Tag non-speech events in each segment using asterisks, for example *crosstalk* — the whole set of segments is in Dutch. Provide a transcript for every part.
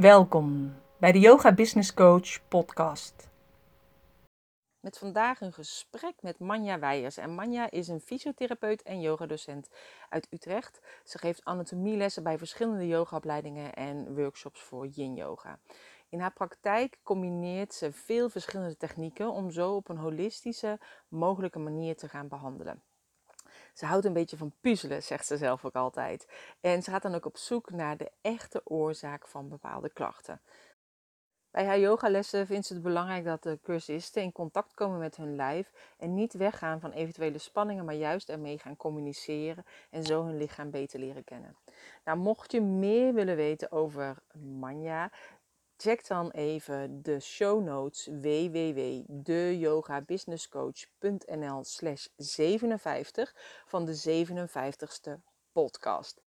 Welkom bij de Yoga Business Coach podcast. Met vandaag een gesprek met Manja Weijers. En Manja is een fysiotherapeut en yogadocent uit Utrecht. Ze geeft anatomielessen bij verschillende yogaopleidingen en workshops voor yin yoga. In haar praktijk combineert ze veel verschillende technieken om zo op een holistische mogelijke manier te gaan behandelen. Ze houdt een beetje van puzzelen, zegt ze zelf ook altijd. En ze gaat dan ook op zoek naar de echte oorzaak van bepaalde klachten. Bij haar yogalessen vindt ze het belangrijk dat de cursisten in contact komen met hun lijf en niet weggaan van eventuele spanningen, maar juist ermee gaan communiceren en zo hun lichaam beter leren kennen. Nou, mocht je meer willen weten over Manja, check dan even de show notes www.deyogabusinesscoach.nl slash 57 van de 57ste podcast.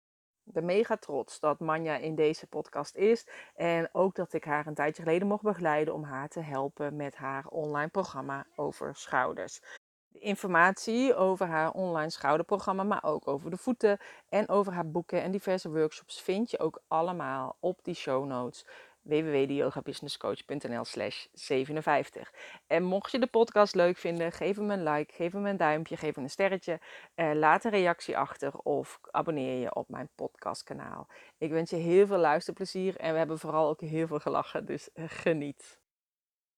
Ik ben mega trots dat Manja in deze podcast is en ook dat ik haar een tijdje geleden mocht begeleiden om haar te helpen met haar online programma over schouders. De informatie over haar online schouderprogramma, maar ook over de voeten en over haar boeken en diverse workshops vind je ook allemaal op die show notes www.yogabusinesscoach.nl slash 57. En mocht je de podcast leuk vinden, geef hem een like, geef hem een duimpje, geef hem een sterretje. Uh, laat een reactie achter of abonneer je op mijn podcastkanaal. Ik wens je heel veel luisterplezier en we hebben vooral ook heel veel gelachen, dus uh, geniet.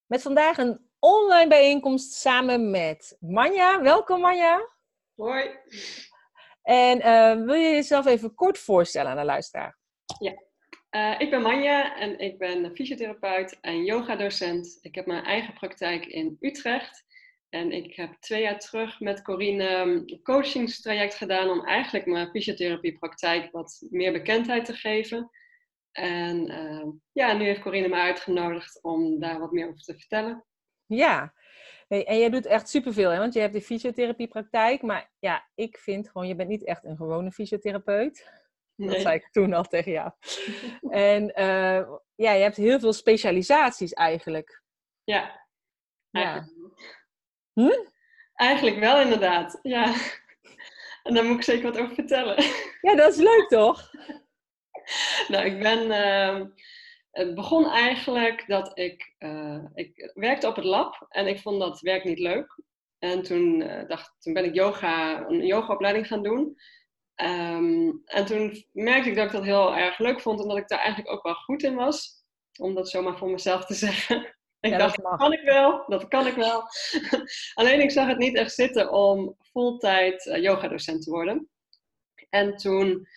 Met vandaag een online bijeenkomst samen met Manja. Welkom Manja. Hoi. En uh, wil je jezelf even kort voorstellen aan de luisteraar? Ja, uh, ik ben Manja en ik ben fysiotherapeut en yogadocent. Ik heb mijn eigen praktijk in Utrecht. En ik heb twee jaar terug met Corine een coachingstraject gedaan om eigenlijk mijn fysiotherapiepraktijk wat meer bekendheid te geven. En uh, ja, nu heeft Corine me uitgenodigd om daar wat meer over te vertellen. Ja, en jij doet echt superveel, hè? want je hebt de fysiotherapiepraktijk. Maar ja, ik vind gewoon, je bent niet echt een gewone fysiotherapeut. Dat zei ik toen al tegen jou. en uh, ja, je hebt heel veel specialisaties eigenlijk. Ja. Eigenlijk, ja. Hm? eigenlijk wel inderdaad, ja. En daar moet ik zeker wat over vertellen. Ja, dat is leuk toch? nou, ik ben... Uh, het begon eigenlijk dat ik... Uh, ik werkte op het lab en ik vond dat werk niet leuk. En toen, uh, dacht, toen ben ik yoga, een yogaopleiding gaan doen. Um, en toen merkte ik dat ik dat heel erg leuk vond en dat ik daar eigenlijk ook wel goed in was. Om dat zomaar voor mezelf te *laughs* zeggen. ik dacht, dat kan ik wel, dat kan ik wel. *laughs* Alleen ik zag het niet echt zitten om fulltime uh, yogadocent te worden. En toen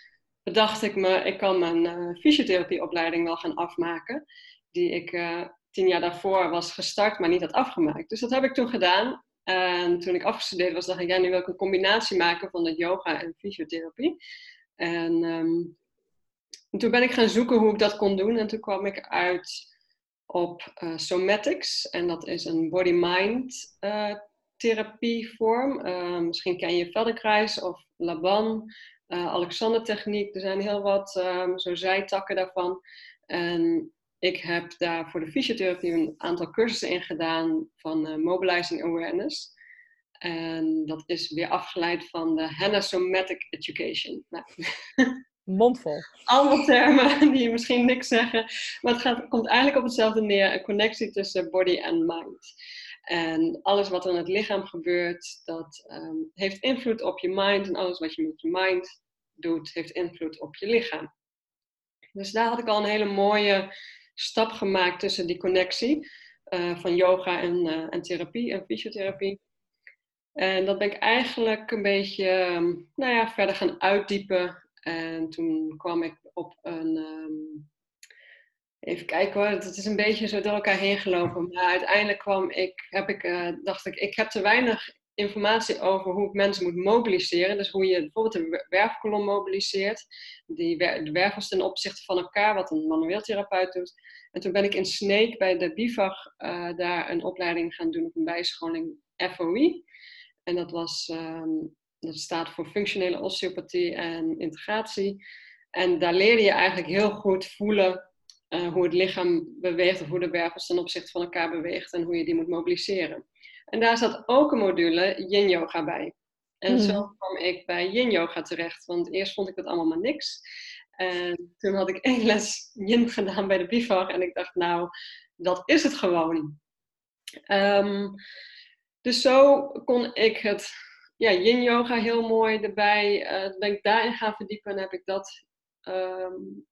bedacht ik me, ik kan mijn uh, fysiotherapieopleiding wel gaan afmaken. Die ik uh, tien jaar daarvoor was gestart, maar niet had afgemaakt. Dus dat heb ik toen gedaan. En toen ik afgestudeerd was, dacht ik, ja, nu wil ik een combinatie maken van het yoga en fysiotherapie. En, um, toen ben ik gaan zoeken hoe ik dat kon doen. En toen kwam ik uit op uh, somatics. En dat is een body-mind uh, therapievorm. Uh, misschien ken je Feldenkrais of Laban, Alexander techniek. Er zijn heel wat zo zijtakken daarvan. En ik heb daar voor de fysiotherapie een aantal cursussen in gedaan van uh, Mobilizing Awareness. En dat is weer afgeleid van de Henna Somatic Education. Nou. *laughs* Mondvol. Allemaal termen die misschien niks zeggen. Maar het gaat, komt eigenlijk op hetzelfde neer. Een connectie tussen body en mind. En alles wat er in het lichaam gebeurt, dat um, heeft invloed op je mind. En alles wat je met je mind doet, heeft invloed op je lichaam. Dus daar had ik al een hele mooie stap gemaakt tussen die connectie uh, van yoga en, uh, en therapie en fysiotherapie. En dat ben ik eigenlijk een beetje um, nou ja, verder gaan uitdiepen. En toen kwam ik op een. Um, even kijken hoor, het is een beetje zo door elkaar heen gelopen. Maar uiteindelijk kwam ik, heb ik, uh, dacht ik, ik heb te weinig informatie over hoe ik mensen moet mobiliseren. Dus hoe je bijvoorbeeld de werfkolom mobiliseert. Die, de wervels ten opzichte van elkaar, wat een manueel therapeut doet. En toen ben ik in Sneek bij de BIVAG uh, daar een opleiding gaan doen, of een bijscholing FOI. En dat, was, um, dat staat voor functionele osteopathie en integratie. En daar leerde je eigenlijk heel goed voelen uh, hoe het lichaam beweegt, of hoe de wervels ten opzichte van elkaar beweegt en hoe je die moet mobiliseren. En daar zat ook een module yin yoga bij. En mm. zo kwam ik bij yin yoga terecht, want eerst vond ik het allemaal maar niks. En toen had ik één les yin gedaan bij de bivak en ik dacht, nou, dat is het gewoon. Um, dus zo kon ik het ja, yin yoga heel mooi erbij. Uh, ben ik daarin gaan verdiepen en heb ik dat um,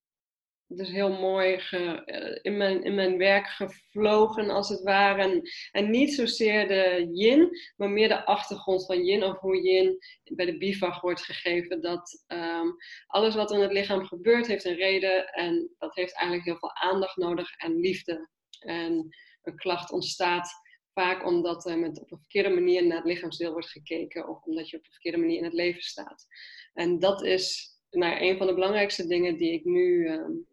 dus heel mooi ge, uh, in, mijn, in mijn werk gevlogen als het ware. En, en niet zozeer de yin, maar meer de achtergrond van yin of hoe yin bij de bivag wordt gegeven. Dat um, alles wat in het lichaam gebeurt heeft een reden en dat heeft eigenlijk heel veel aandacht nodig en liefde. En een klacht ontstaat Vaak omdat er met op een verkeerde manier naar het lichaamsdeel wordt gekeken of omdat je op een verkeerde manier in het leven staat. En dat is nou, een van de belangrijkste dingen die ik nu um,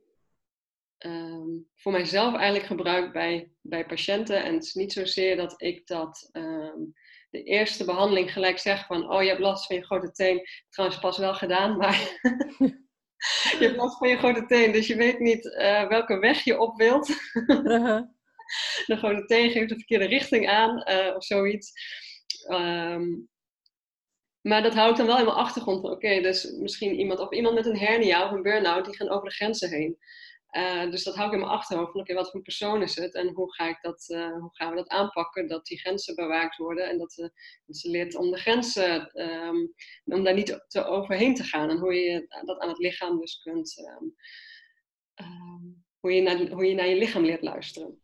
um, voor mijzelf eigenlijk gebruik bij, bij patiënten. En het is niet zozeer dat ik dat um, de eerste behandeling gelijk zeg van, oh je hebt last van je grote teen. Trouwens pas wel gedaan, maar *laughs* je hebt last van je grote teen, dus je weet niet uh, welke weg je op wilt. Uh-huh. *laughs* de teen geeft de verkeerde richting aan uh, of zoiets. Um, maar dat houdt dan wel in mijn achtergrond van, oké, okay, dus misschien iemand of iemand met een hernia of een burn-out, die gaan over de grenzen heen. Uh, dus dat hou ik in mijn achterhoofd oké, wat voor persoon is het en hoe, ga ik dat, uh, hoe gaan we dat aanpakken, dat die grenzen bewaakt worden en dat, uh, dat ze leert om de grenzen, um, om daar niet te overheen te gaan en hoe je dat aan het lichaam dus kunt, um, um, hoe, je naar, hoe je naar je lichaam leert luisteren.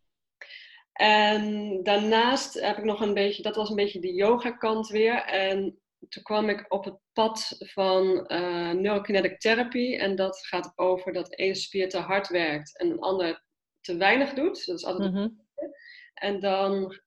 En daarnaast heb ik nog een beetje, dat was een beetje de yoga kant weer. En toen kwam ik op het pad van uh, neurokinetic therapy. En dat gaat over dat één spier te hard werkt en een ander te weinig doet. Dat is altijd mm -hmm. En dan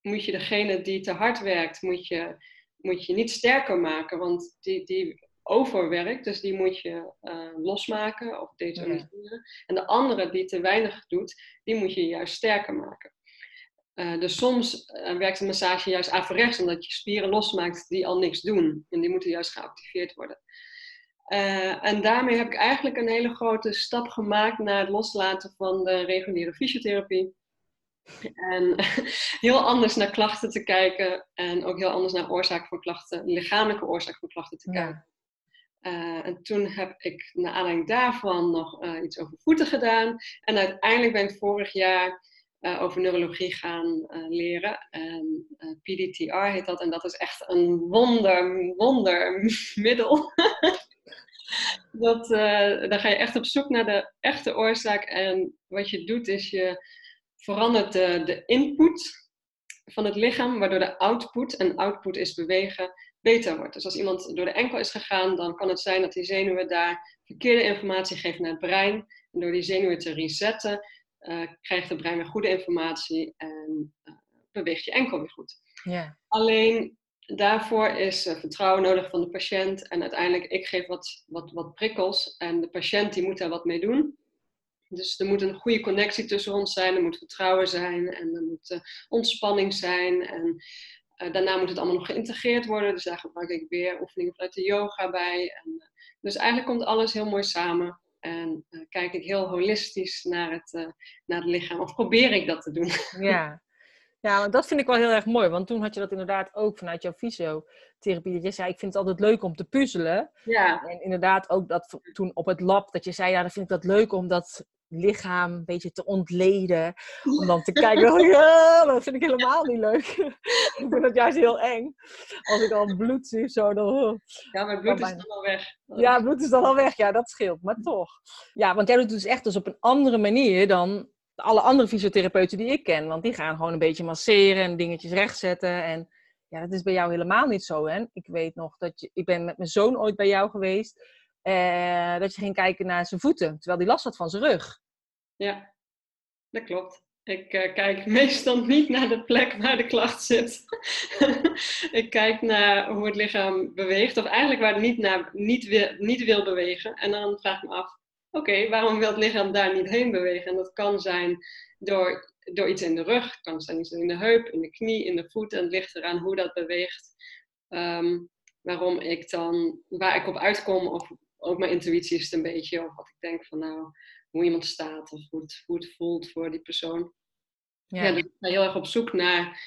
moet je degene die te hard werkt, moet je, moet je niet sterker maken. Want die, die overwerkt, dus die moet je uh, losmaken of detoniseren. Ja. En de andere die te weinig doet, die moet je juist sterker maken. Uh, dus soms uh, werkt een massage juist averechts, omdat je spieren losmaakt die al niks doen. En die moeten juist geactiveerd worden. Uh, en daarmee heb ik eigenlijk een hele grote stap gemaakt naar het loslaten van de reguliere fysiotherapie. En *laughs* heel anders naar klachten te kijken en ook heel anders naar oorzaken van klachten, lichamelijke oorzaken van klachten te kijken. Uh, en toen heb ik naar aanleiding daarvan nog iets over voeten gedaan. En uiteindelijk ben ik vorig jaar uh, over neurologie gaan leren. En PDTR heet dat. En dat is echt een wonder, wonder *laughs* middel. *laughs* dat, dan ga je echt op zoek naar de echte oorzaak. En wat je doet is je verandert de, de input van het lichaam, waardoor de output, en output is bewegen, beter wordt. Dus als iemand door de enkel is gegaan, dan kan het zijn dat die zenuwen daar verkeerde informatie geven naar het brein. En door die zenuwen te resetten, uh, krijgt het brein weer goede informatie en uh, beweegt je enkel weer goed. Yeah. Alleen daarvoor is uh, vertrouwen nodig van de patiënt. En uiteindelijk, ik geef wat, wat, wat prikkels en de patiënt die moet daar wat mee doen. Dus er moet een goede connectie tussen ons zijn, er moet vertrouwen zijn en er moet ontspanning zijn. En daarna moet het allemaal nog geïntegreerd worden. Dus daar gebruik ik weer oefeningen vanuit de yoga bij. En, dus eigenlijk komt alles heel mooi samen. En uh, kijk ik heel holistisch naar het, naar het lichaam. Of probeer ik dat te doen. *laughs* Ja. ja, want dat vind ik wel heel erg mooi. Want toen had je dat inderdaad ook vanuit jouw fysiotherapie. Dat je zei, ik vind het altijd leuk om te puzzelen. Ja. En inderdaad ook dat toen op het lab, dat je zei, ja, dan vind ik dat leuk om dat lichaam een beetje te ontleden. Om dan te kijken, oh ja, dat vind ik helemaal niet leuk. *laughs* ik vind het juist heel eng. Als ik al bloed zie, zo dan... Oh. Ja, maar bloed is dan al weg. Ja, bloed is dan al weg. Ja, dat scheelt. Maar toch. Ja, want jij doet het dus echt dus op een andere manier dan alle andere fysiotherapeuten die ik ken. Want die gaan gewoon een beetje masseren en dingetjes rechtzetten. En ja, dat is bij jou helemaal niet zo. Hè? Ik weet nog dat je... Ik ben met mijn zoon ooit bij jou geweest. Uh, dat je ging kijken naar zijn voeten, terwijl hij last had van zijn rug. Ja, dat klopt. Ik uh, kijk *laughs* meestal niet naar de plek waar de klacht zit. *laughs* ik kijk naar hoe het lichaam beweegt, of eigenlijk waar het niet, naar, niet, wil, niet wil bewegen. En dan vraag ik me af, oké, waarom wil het lichaam daar niet heen bewegen? En dat kan zijn door, door iets in de rug, het kan zijn iets in de heup, in de knie, in de voet. En het ligt eraan hoe dat beweegt. Um, waarom ik dan, waar ik op uitkom, of ook mijn intuïtie is het een beetje, of wat ik denk van nou, hoe iemand staat of hoe het, hoe het voelt voor die persoon. Ja. ja dus ik heel erg op zoek naar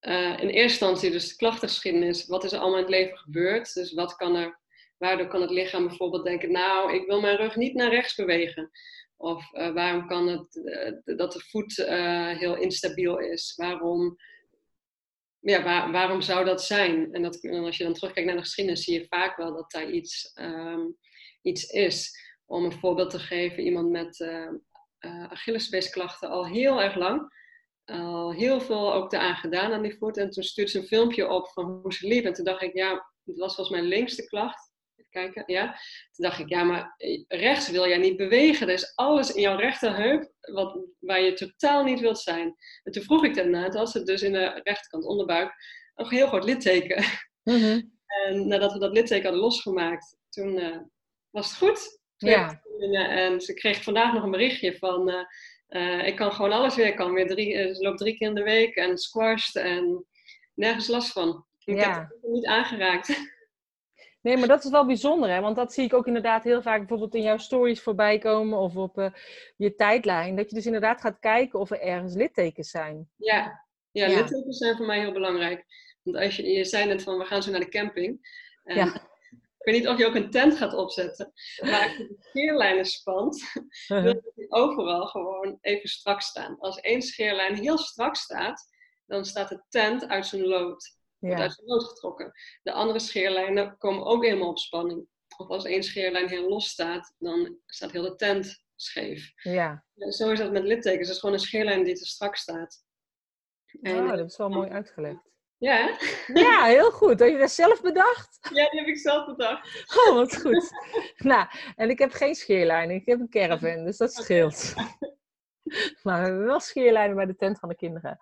uh, in eerste instantie dus de klachtengeschiedenis. Wat is er allemaal in het leven gebeurd? Dus wat kan er, Waardoor kan het lichaam bijvoorbeeld denken, nou, ik wil mijn rug niet naar rechts bewegen. Of uh, waarom kan het uh, dat de voet heel instabiel is? Waarom, ja, waar, waarom zou dat zijn? En, dat, en als je dan terugkijkt naar de geschiedenis, zie je vaak wel dat daar iets, um, iets is. Om een voorbeeld te geven, iemand met Achillespeesklachten al heel erg lang. Al heel veel ook eraan gedaan aan die voet. En toen stuurde ze een filmpje op van hoe ze liep. En toen dacht ik, ja, het was volgens mijn linkste klacht kijken. Ja. Toen dacht ik, ja, maar rechts wil jij niet bewegen. Er is alles in jouw rechterheup wat, waar je totaal niet wilt zijn. En toen vroeg ik daarna, het was het dus in de rechterkant onderbuik, een heel groot litteken. Mm En nadat we dat litteken hadden losgemaakt, toen uh, was het goed. Ja. En ze kreeg vandaag nog een berichtje van, uh, uh, ik kan gewoon alles weer. Ik kan weer drie, ze loopt drie keer in de week en squashed en nergens last van. Ik ja. heb het niet aangeraakt. *laughs* Nee, maar dat is wel bijzonder, hè? Want dat zie ik ook inderdaad heel vaak bijvoorbeeld in jouw stories voorbij komen of op uh, je tijdlijn. Dat je dus inderdaad gaat kijken of er ergens littekens zijn. Ja. ja, ja. littekens zijn voor mij heel belangrijk. Want als je, je zei net van we gaan zo naar de camping. En ja. Ik weet niet of je ook een tent gaat opzetten. Maar als je de scheerlijnen spant, *laughs* wil je overal gewoon even strak staan. Als één scheerlijn heel strak staat, dan staat de tent uit zijn lood wordt uit de lood getrokken. De andere scheerlijnen komen ook helemaal op spanning. Of als één scheerlijn heel los staat, dan staat heel de tent scheef. Ja. zo is dat met littekens. Het is gewoon een scheerlijn die te strak staat. En, oh, dat is wel mooi uitgelegd. Ja, Ja, heel goed. Heb je dat zelf bedacht? Ja, die heb ik zelf bedacht. Oh, wat goed. *laughs* nou, en ik heb geen scheerlijn. Ik heb een caravan, dus dat scheelt. maar we hebben wel scheerlijnen bij de tent van de kinderen.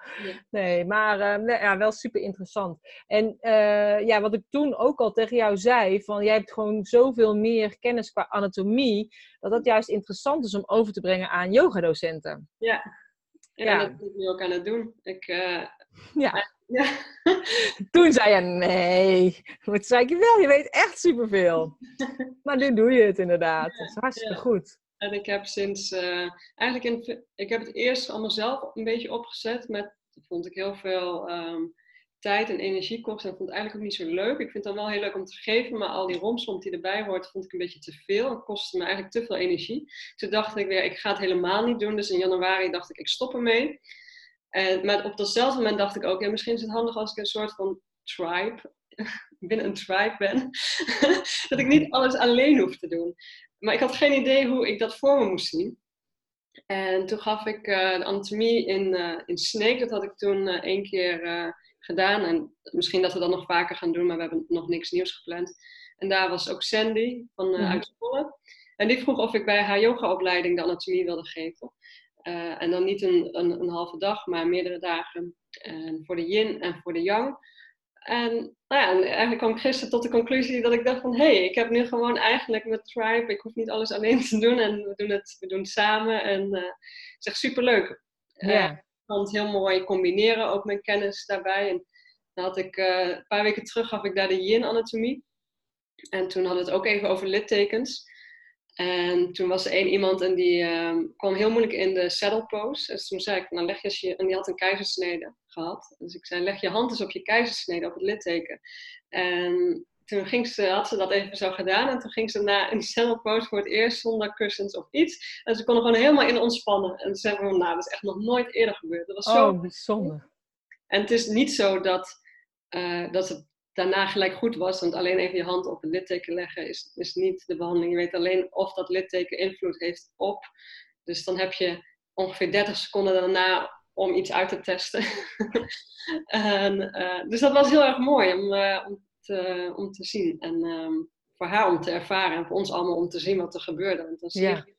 Nee, maar uh, nee, ja, wel super interessant. En uh, ja, wat ik toen ook al tegen jou zei, van jij hebt gewoon zoveel meer kennis qua anatomie, dat dat juist interessant is om over te brengen aan yogadocenten. Ja. ja, ja. dat ben ik nu ook aan het doen. Ik, uh, ja. Ja. *laughs* Toen zei je nee. Maar zei ik wel, je weet echt superveel. *laughs* maar nu doe je het inderdaad. Dat is hartstikke goed. En ik heb sinds, uh, eigenlijk in, ik heb het eerst allemaal zelf een beetje opgezet. Met, vond ik heel veel um, tijd en energie kost. En vond het eigenlijk ook niet zo leuk. Ik vind het dan wel heel leuk om te geven, maar al die romslomp die erbij hoort, vond ik een beetje te veel. Het kostte me eigenlijk te veel energie. Toen dacht ik weer, ik ga het helemaal niet doen. Dus in januari dacht ik, ik stop ermee. En, maar op datzelfde moment dacht ik ook, ja, misschien is het handig als ik een soort van tribe, *laughs* binnen een tribe ben. *laughs* dat ik niet alles alleen hoef te doen maar ik had geen idee hoe ik dat voor me moest zien. En toen gaf ik uh, de anatomie in, uh, in Snake. Dat had ik toen uh, één keer gedaan. En misschien dat we dat nog vaker gaan doen, maar we hebben nog niks nieuws gepland. En daar was ook Sandy van uh, uit Zwolle. En die vroeg of ik bij haar yogaopleiding de anatomie wilde geven. En dan niet een, een, een, halve dag, maar meerdere dagen. En voor de yin en voor de yang. En, nou ja, eigenlijk kwam ik gisteren tot de conclusie dat ik dacht van... hé, hey, ik heb nu gewoon eigenlijk met Tribe... ik hoef niet alles alleen te doen en we doen het, we doen het samen. En uh, het is echt superleuk. Eh, ja. ik kan het heel mooi combineren, ook mijn kennis daarbij. En dan had ik, een paar weken terug gaf ik daar de yin-anatomie. En toen hadden we het ook even over littekens. En toen was er één iemand en die uh, kwam heel moeilijk in de saddle pose. Dus toen zei ik, nou leg je, en die had een keizersnede gehad. Dus ik zei, leg je hand eens op je keizersnede, op het litteken. En toen ging ze, had ze dat even zo gedaan. En toen ging ze na een saddle pose voor het eerst zonder kussens of iets. En ze kon er gewoon helemaal in ontspannen. En toen zei nou, dat is echt nog nooit eerder gebeurd. Dat was oh, zo bijzonder. En het is niet zo dat, uh, dat het daarna gelijk goed was. Want alleen even je hand op het litteken leggen is, is niet de behandeling. Je weet alleen of dat litteken invloed heeft op. Dus dan heb je ongeveer 30 seconden daarna om iets uit te testen. *laughs* en, uh, dus dat was heel erg mooi om, uh, om, te, om te zien. En um, voor haar om te ervaren en voor ons allemaal om te zien wat er gebeurde. Want dan zie je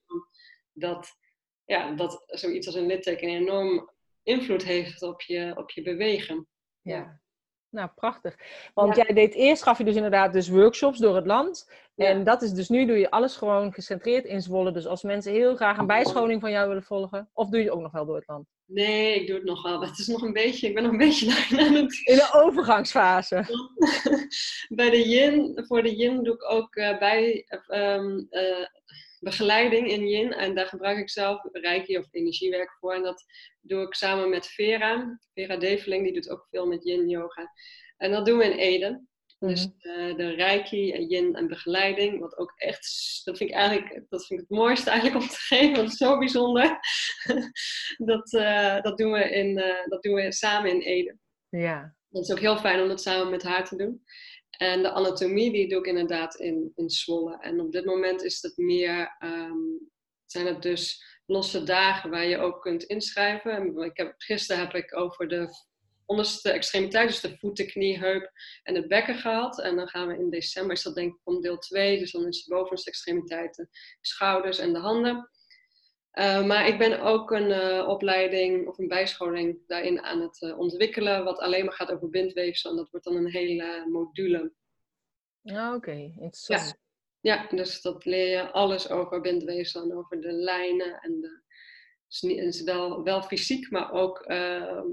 dat, ja, dat zoiets als een litteken enorm invloed heeft op je, op je bewegen. Ja. Nou, prachtig. Want jij deed eerst, gaf je dus inderdaad dus workshops door het land. En dat is dus nu, doe je alles gewoon gecentreerd in Zwolle. Dus als mensen heel graag een bijscholing van jou willen volgen, of doe je ook nog wel door het land? Nee, ik doe het nog wel. Het is nog een beetje, ik ben nog een beetje *laughs* aan het... In de overgangsfase. *laughs* bij de yin, voor de yin doe ik ook uh, bij... Um, uh, begeleiding in Yin. En daar gebruik ik zelf Reiki of energiewerk voor. En dat doe ik samen met Vera. Vera Develing, die doet ook veel met Yin yoga. En dat doen we in Ede. Dus uh, de reiki, en yin en begeleiding, wat ook echt, dat vind ik eigenlijk dat vind ik het mooiste eigenlijk om te *laughs* geven, want het is zo bijzonder. *laughs* dat, uh, dat, doen we in, uh, dat doen we samen in Ede. Ja. Dat is ook heel fijn om dat samen met haar te doen. En de anatomie, die doe ik inderdaad in, in Zwolle. En op dit moment is het meer, um, zijn het dus losse dagen waar je ook kunt inschrijven. Ik heb, gisteren heb ik over de onderste extremiteit, dus de voeten, knie, heup en het bekken gehad. En dan gaan we in december, is dat denk ik om deel 2, dus dan is de bovenste extremiteiten, schouders en de handen. Uh, maar ik ben ook een uh, opleiding of een bijscholing daarin aan het uh, ontwikkelen, wat alleen maar gaat over bindweefsel. En dat wordt dan een hele module. Ah, Oké, okay. interessant. Ja. ja, dus dat leer je alles over bindweefsel en over de lijnen. En de, het is wel, wel fysiek, maar ook ehm,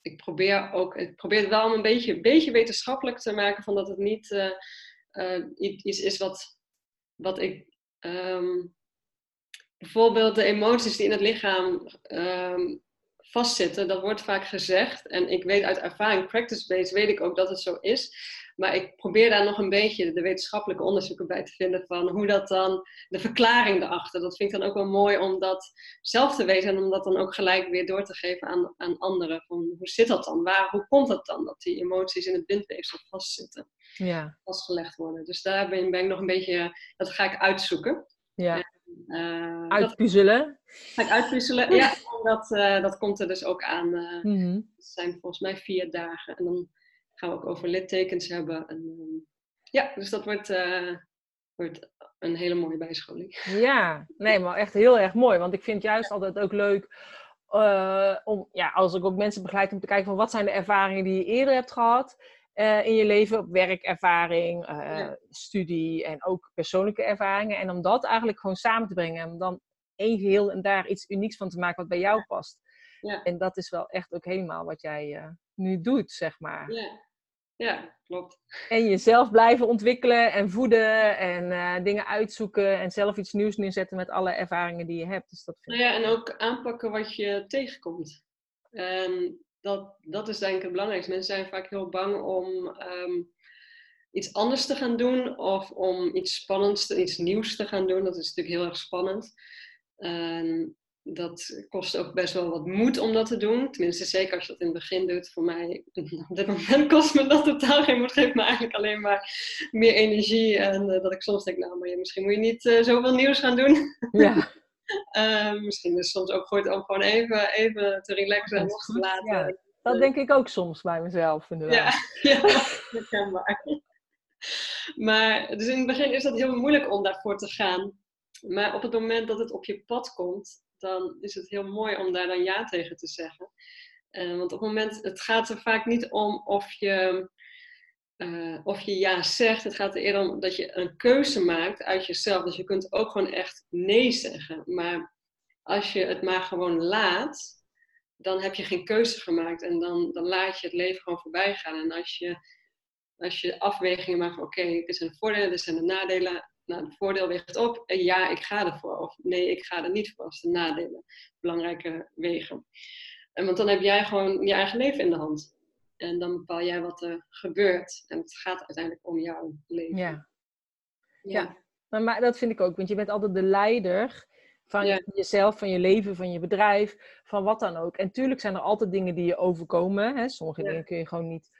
ik probeer ook, ik probeer het wel een beetje, een beetje wetenschappelijk te maken, van dat het niet iets is wat, wat ik. Um, bijvoorbeeld de emoties die in het lichaam um, vastzitten, dat wordt vaak gezegd. En ik weet uit ervaring, practice-based, weet ik ook dat het zo is. Maar ik probeer daar nog een beetje de wetenschappelijke onderzoeken bij te vinden van hoe dat dan, de verklaring erachter. Dat vind ik dan ook wel mooi om dat zelf te weten en om dat dan ook gelijk weer door te geven aan, aan anderen. Van hoe zit dat dan? Waar, hoe komt dat dan dat die emoties in het bindweefsel vastzitten? Ja. Vastgelegd worden. Dus daar ben, ben ik nog een beetje, dat ga ik uitzoeken. Ja. Uh, uitpuzzelen. Ga ik uitpuzzelen, ja. Dat, uh, dat komt er dus ook aan. Uh, mm -hmm. Het zijn volgens mij vier dagen. En dan gaan we ook over littekens hebben. En, ehm, ja, dus dat wordt, wordt een hele mooie bijscholing. Ja, nee, maar echt heel erg mooi. Want ik vind juist altijd ook leuk om, ja, als ik ook mensen begeleid, om te kijken van wat zijn de ervaringen die je eerder hebt gehad. Uh, in je leven, werkervaring, ja. studie en ook persoonlijke ervaringen. En om dat eigenlijk gewoon samen te brengen. En om dan één geheel en daar iets unieks van te maken wat bij jou past. Ja. En dat is wel echt ook helemaal wat jij nu doet, zeg maar. Ja. Ja, klopt. En jezelf blijven ontwikkelen en voeden en dingen uitzoeken en zelf iets nieuws neerzetten met alle ervaringen die je hebt. Dus dat vind nou ja, en ook aanpakken wat je tegenkomt. En dat, dat is denk ik het belangrijkste. Mensen zijn vaak heel bang om um, iets anders te gaan doen of om iets spannends, iets nieuws te gaan doen. Dat is natuurlijk heel erg spannend. En dat kost ook best wel wat moed om dat te doen. Tenminste, zeker als je dat in het begin doet. Voor mij, *laughs* op dit moment kost me dat totaal geen moed. Geeft me eigenlijk alleen maar meer energie. En uh, dat ik soms denk, nou, maar misschien moet je niet uh, zoveel nieuws gaan doen. Ja. *laughs* uh, misschien is het soms ook goed om gewoon even, even te relaxen en los te laten. Ja, dat denk ik ook soms bij mezelf, inderdaad. Ja, *laughs* ja herkenbaar. Maar dus in het begin is dat heel moeilijk om daarvoor te gaan. Maar op het moment dat het op je pad komt, dan is het heel mooi om daar dan ja tegen te zeggen. Uh, want op het moment, het gaat er vaak niet om of je, uh, of je ja zegt. Het gaat er eerder om dat je een keuze maakt uit jezelf. Dus je kunt ook gewoon echt nee zeggen. Maar als je het maar gewoon laat, dan heb je geen keuze gemaakt. En dan, dan laat je het leven gewoon voorbij gaan. En als je, als je afwegingen maakt van oké, okay, dit zijn de voordelen, dit zijn de nadelen nou, het voordeel weegt op en ja, ik ga ervoor. Of nee, ik ga er niet voor als de nadelen belangrijke wegen. En want dan heb jij gewoon je eigen leven in de hand. En dan bepaal jij wat er gebeurt. En het gaat uiteindelijk om jouw leven. Ja. Ja, ja. Maar, maar, dat vind ik ook. Want je bent altijd de leider van ja. jezelf, van je leven, van je bedrijf, van wat dan ook. En tuurlijk zijn er altijd dingen die je overkomen. Hè? Sommige ja. dingen kun je gewoon niet...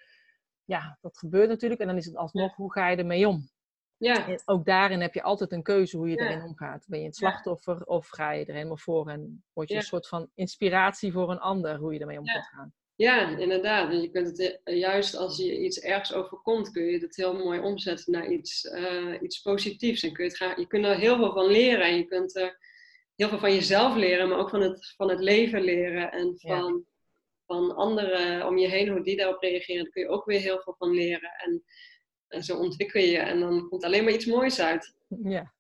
Ja, dat gebeurt natuurlijk. En dan is het alsnog, hoe ga je ermee om? Ja. En ook daarin heb je altijd een keuze hoe je erin omgaat. Ben je het slachtoffer of ga je er helemaal voor en word je een soort van inspiratie voor een ander hoe je ermee om gaat gaan? Ja, inderdaad. En je kunt het eh, juist als je iets ergens overkomt, kun je het heel mooi omzetten naar iets, uh, iets positiefs. En kun je, het gaan, je kunt er heel veel van leren en je kunt er heel veel van jezelf leren, maar ook van het, van het leven leren en van, van anderen om je heen, hoe die daarop reageren. Daar kun je ook weer heel veel van leren. En, en zo ontwikkel je en dan komt alleen maar iets moois uit. Ja.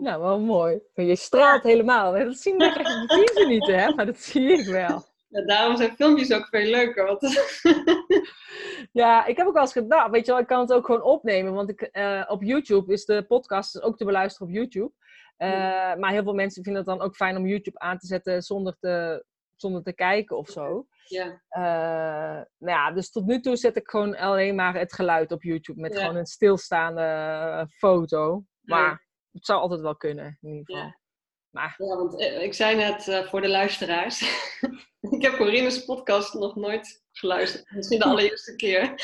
Nou, wel mooi. Je straalt helemaal. Dat zien we niet, hè? Maar dat zie ik wel. Ja, daarom zijn filmpjes ook veel leuker. Want... *laughs* ja, ik heb ook wel eens gedacht, weet je wel, ik kan het ook gewoon opnemen. Want ik, uh, op YouTube is de podcast ook te beluisteren op YouTube. Uh, maar heel veel mensen vinden het dan ook fijn om YouTube aan te zetten zonder te, zonder te kijken of zo. Ja. Uh, nou ja, dus tot nu toe zet ik gewoon alleen maar het geluid op YouTube met gewoon een stilstaande foto. Maar het zou altijd wel kunnen, in ieder geval. Maar... Ja, want eh, ik zei net uh, voor de luisteraars. *laughs* ik heb Corinne's podcast nog nooit geluisterd. Misschien de allereerste keer.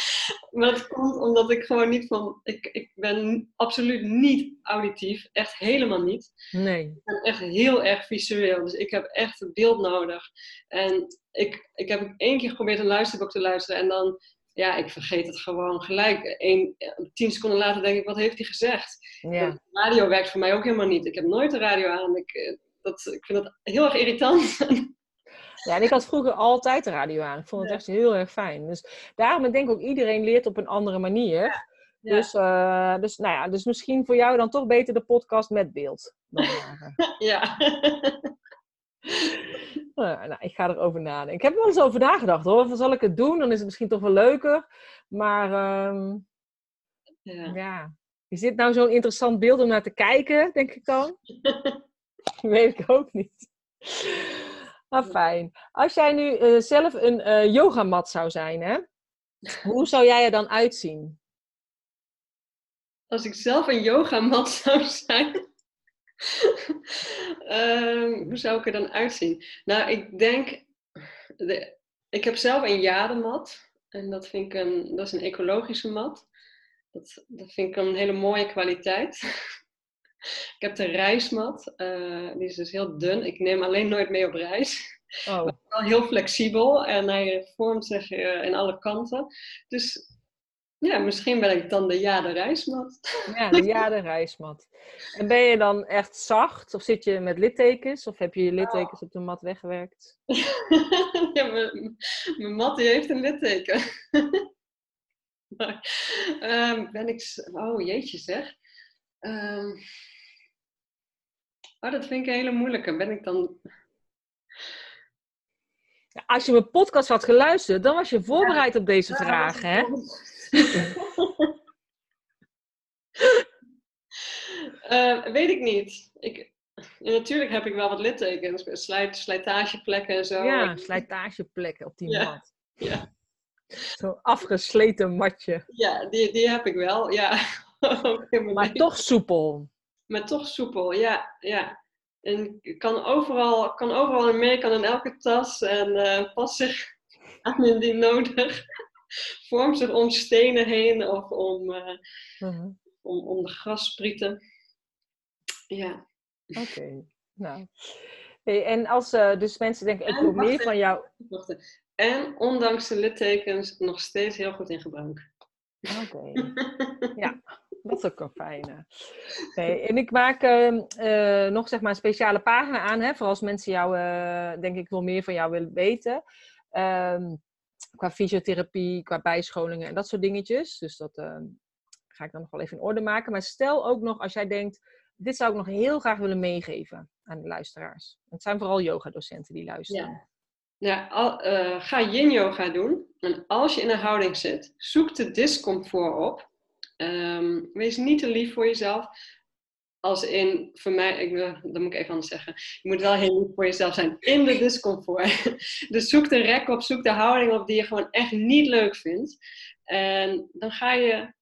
Maar dat komt omdat ik gewoon niet van... Ik, ik ben absoluut niet auditief. Echt helemaal niet. Nee. Ik ben echt heel erg visueel. Dus ik heb echt het beeld nodig. En ik, ik heb één keer geprobeerd een luisterboek te luisteren. En dan ja, ik vergeet het gewoon gelijk. Eén, tien seconden later denk ik, wat heeft hij gezegd? Ja. radio werkt voor mij ook helemaal niet. Ik heb nooit de radio aan. Ik, eh, dat, ik vind dat heel erg irritant. *laughs* Ja, en ik had vroeger altijd de radio aan. Ik vond het echt heel erg fijn. Dus daarom denk ik ook, iedereen leert op een andere manier. Ja. Dus, uh, dus, nou ja, dus misschien voor jou dan toch beter de podcast met beeld. *laughs* ja. Nou, nou, ik ga erover nadenken. Ik heb er wel eens over nagedacht hoor. Van, zal ik het doen? Dan is het misschien toch wel leuker. Maar um, ja. ja. Is dit nou zo'n interessant beeld om naar te kijken, denk ik dan? *laughs* Weet ik ook niet. Maar fijn. Als jij nu uh, zelf een uh, yogamat zou zijn, hè? hoe zou jij er dan uitzien? Als ik zelf een yogamat zou zijn? Um, *laughs* hoe zou ik er dan uitzien? Nou, ik denk, de, ik heb zelf een jademat. En dat, vind ik een, dat is een ecologische mat. Dat, dat vind ik een hele mooie kwaliteit. *laughs* ik heb de reismat. Uh, die is dus heel dun. Ik neem alleen nooit mee op reis. Oh. Maar *laughs* wel heel flexibel en hij vormt zich uh, in alle kanten. Dus ja, misschien ben ik dan de ja de reismat. Ja, de ja de reismat. En ben je dan echt zacht? Of zit je met littekens? Of heb je je littekens oh. op de mat weggewerkt? *laughs* ja, mijn, mijn mat die heeft een litteken. *laughs* maar, um, ben ik... Oh, jeetje zeg. Um, oh, dat vind ik een hele moeilijke. Ben ik dan... Als je mijn podcast had geluisterd, dan was je voorbereid op deze vragen, hè? Uh, *laughs* weet ik niet. Ik, natuurlijk heb ik wel wat littekens, slijt, slijtageplekken en zo. Ja, slijtageplekken op die ja. mat. Ja. Zo'n afgesleten matje. Ja, die, die heb ik wel, ja. *laughs* maar toch soepel. Maar toch soepel, ja. ja. En kan overal, kan overal in mee, kan in elke tas en uh, past zich *laughs* aan indien nodig vormt zich om stenen heen of om, uh, uh-huh. om, om de grassprieten. Ja. Oké, nou. Hey, en als uh, dus mensen denken, ik wil meer van jou... En ondanks de littekens nog steeds heel goed in gebruik. Oké, *laughs* ja. Dat is ook een fijne. Hey, en ik maak uh, nog zeg maar een speciale pagina aan, hè, voor als mensen jou, denk ik, wel meer van jou willen weten. Um, qua fysiotherapie, qua bijscholingen en dat soort dingetjes. Dus dat ehm, ga ik dan nog wel even in orde maken. Maar stel ook nog als jij denkt, dit zou ik nog heel graag willen meegeven aan de luisteraars. Het zijn vooral yogadocenten die luisteren. Ja. Ja, uh, ga yin yoga doen. En als je in een houding zit, zoek de discomfort op. Um, wees niet te lief voor jezelf. Als in, voor mij, ik, dat moet ik even anders zeggen. Je moet wel heel lief voor jezelf zijn in de discomfort. *laughs* Dus zoek de rek op, zoek de houding op die je gewoon echt niet leuk vindt. En dan ga je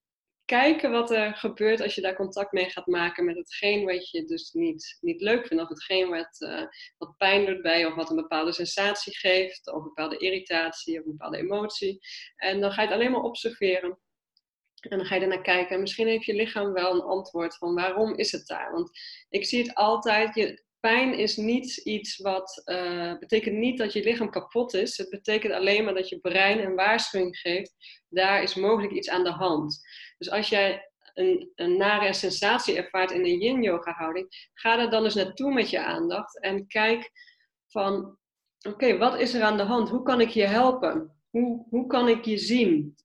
kijken wat er gebeurt als je daar contact mee gaat maken met hetgeen wat je dus niet, niet leuk vindt. Of hetgeen wat, uh, wat pijn doet bij je, of wat een bepaalde sensatie geeft, of een bepaalde irritatie, of een bepaalde emotie. En dan ga je het alleen maar observeren. En dan ga je ernaar kijken. En misschien heeft je lichaam wel een antwoord van waarom is het daar? Want ik zie het altijd. Je, pijn is niet iets wat. Uh, betekent niet dat je lichaam kapot is. Het betekent alleen maar dat je brein een waarschuwing geeft. Daar is mogelijk iets aan de hand. Dus als jij een, een nare sensatie ervaart in een yin-yoga houding, ga er dan eens naartoe met je aandacht en kijk van, oké, wat is er aan de hand? Hoe kan ik je helpen? Hoe, hoe kan ik je zien?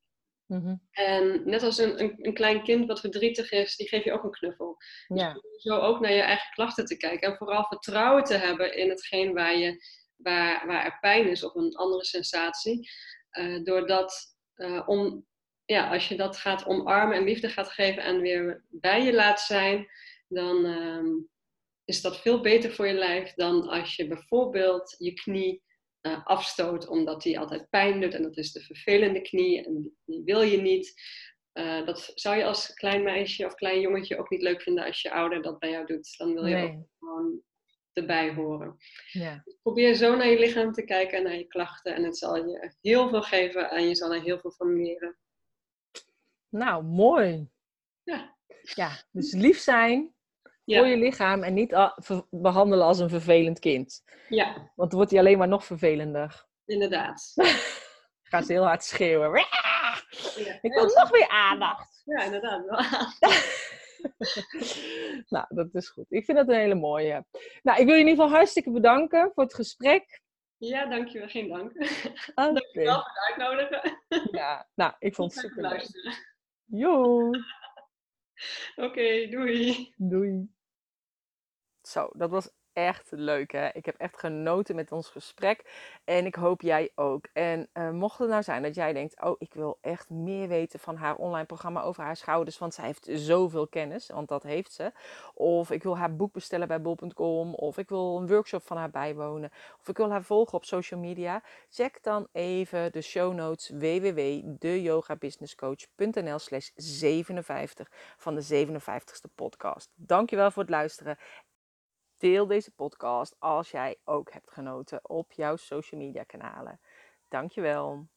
Mhm. En net als een, een, een, klein kind wat verdrietig is, die geef je ook een knuffel. Dus ja. Dus zo ook naar je eigen klachten te kijken. En vooral vertrouwen te hebben in hetgeen waar, je, waar, waar er pijn is of een andere sensatie. Uh, doordat, uh, om, ja, als je dat gaat omarmen en liefde gaat geven en weer bij je laat zijn, dan um, is dat veel beter voor je lijf dan als je bijvoorbeeld je knie uh, afstoot omdat die altijd pijn doet en dat is de vervelende knie en die wil je niet. Uh, dat zou je als klein meisje of klein jongetje ook niet leuk vinden als je ouder dat bij jou doet. Dan wil je ook gewoon erbij horen. Ja. Dus probeer zo naar je lichaam te kijken en naar je klachten en het zal je heel veel geven en je zal er heel veel van leren. Nou, mooi. Ja. Ja, dus lief zijn voor je lichaam en niet behandelen als een vervelend kind. Ja. Want dan wordt hij alleen maar nog vervelender. Inderdaad. *laughs* Gaan ze heel hard schreeuwen. Ja. Ik wil nog meer aandacht. Ja, inderdaad. *laughs* nou, dat is goed. Ik vind dat een hele mooie. Nou, ik wil je in ieder geval hartstikke bedanken voor het gesprek. Ja, dankjewel. Geen dank. *laughs* Okay. Dankjewel voor het uitnodigen. Ja, nou, ik vond het super leuk. Jo. Oké, doei. Doei. Zo, dat was echt leuk hè. Ik heb echt genoten met ons gesprek. En ik hoop jij ook. En uh, mocht het nou zijn dat jij denkt: Oh, ik wil echt meer weten van haar online programma over haar schouders. Want zij heeft zoveel kennis. Want dat heeft ze. Of ik wil haar boek bestellen bij bol.com. Of ik wil een workshop van haar bijwonen. Of ik wil haar volgen op social media. Check dan even de show notes www.deyogabusinesscoach.nl slash 57 van de 57ste podcast. Dankjewel voor het luisteren. Deel deze podcast als jij ook hebt genoten op jouw social media kanalen. Dankjewel.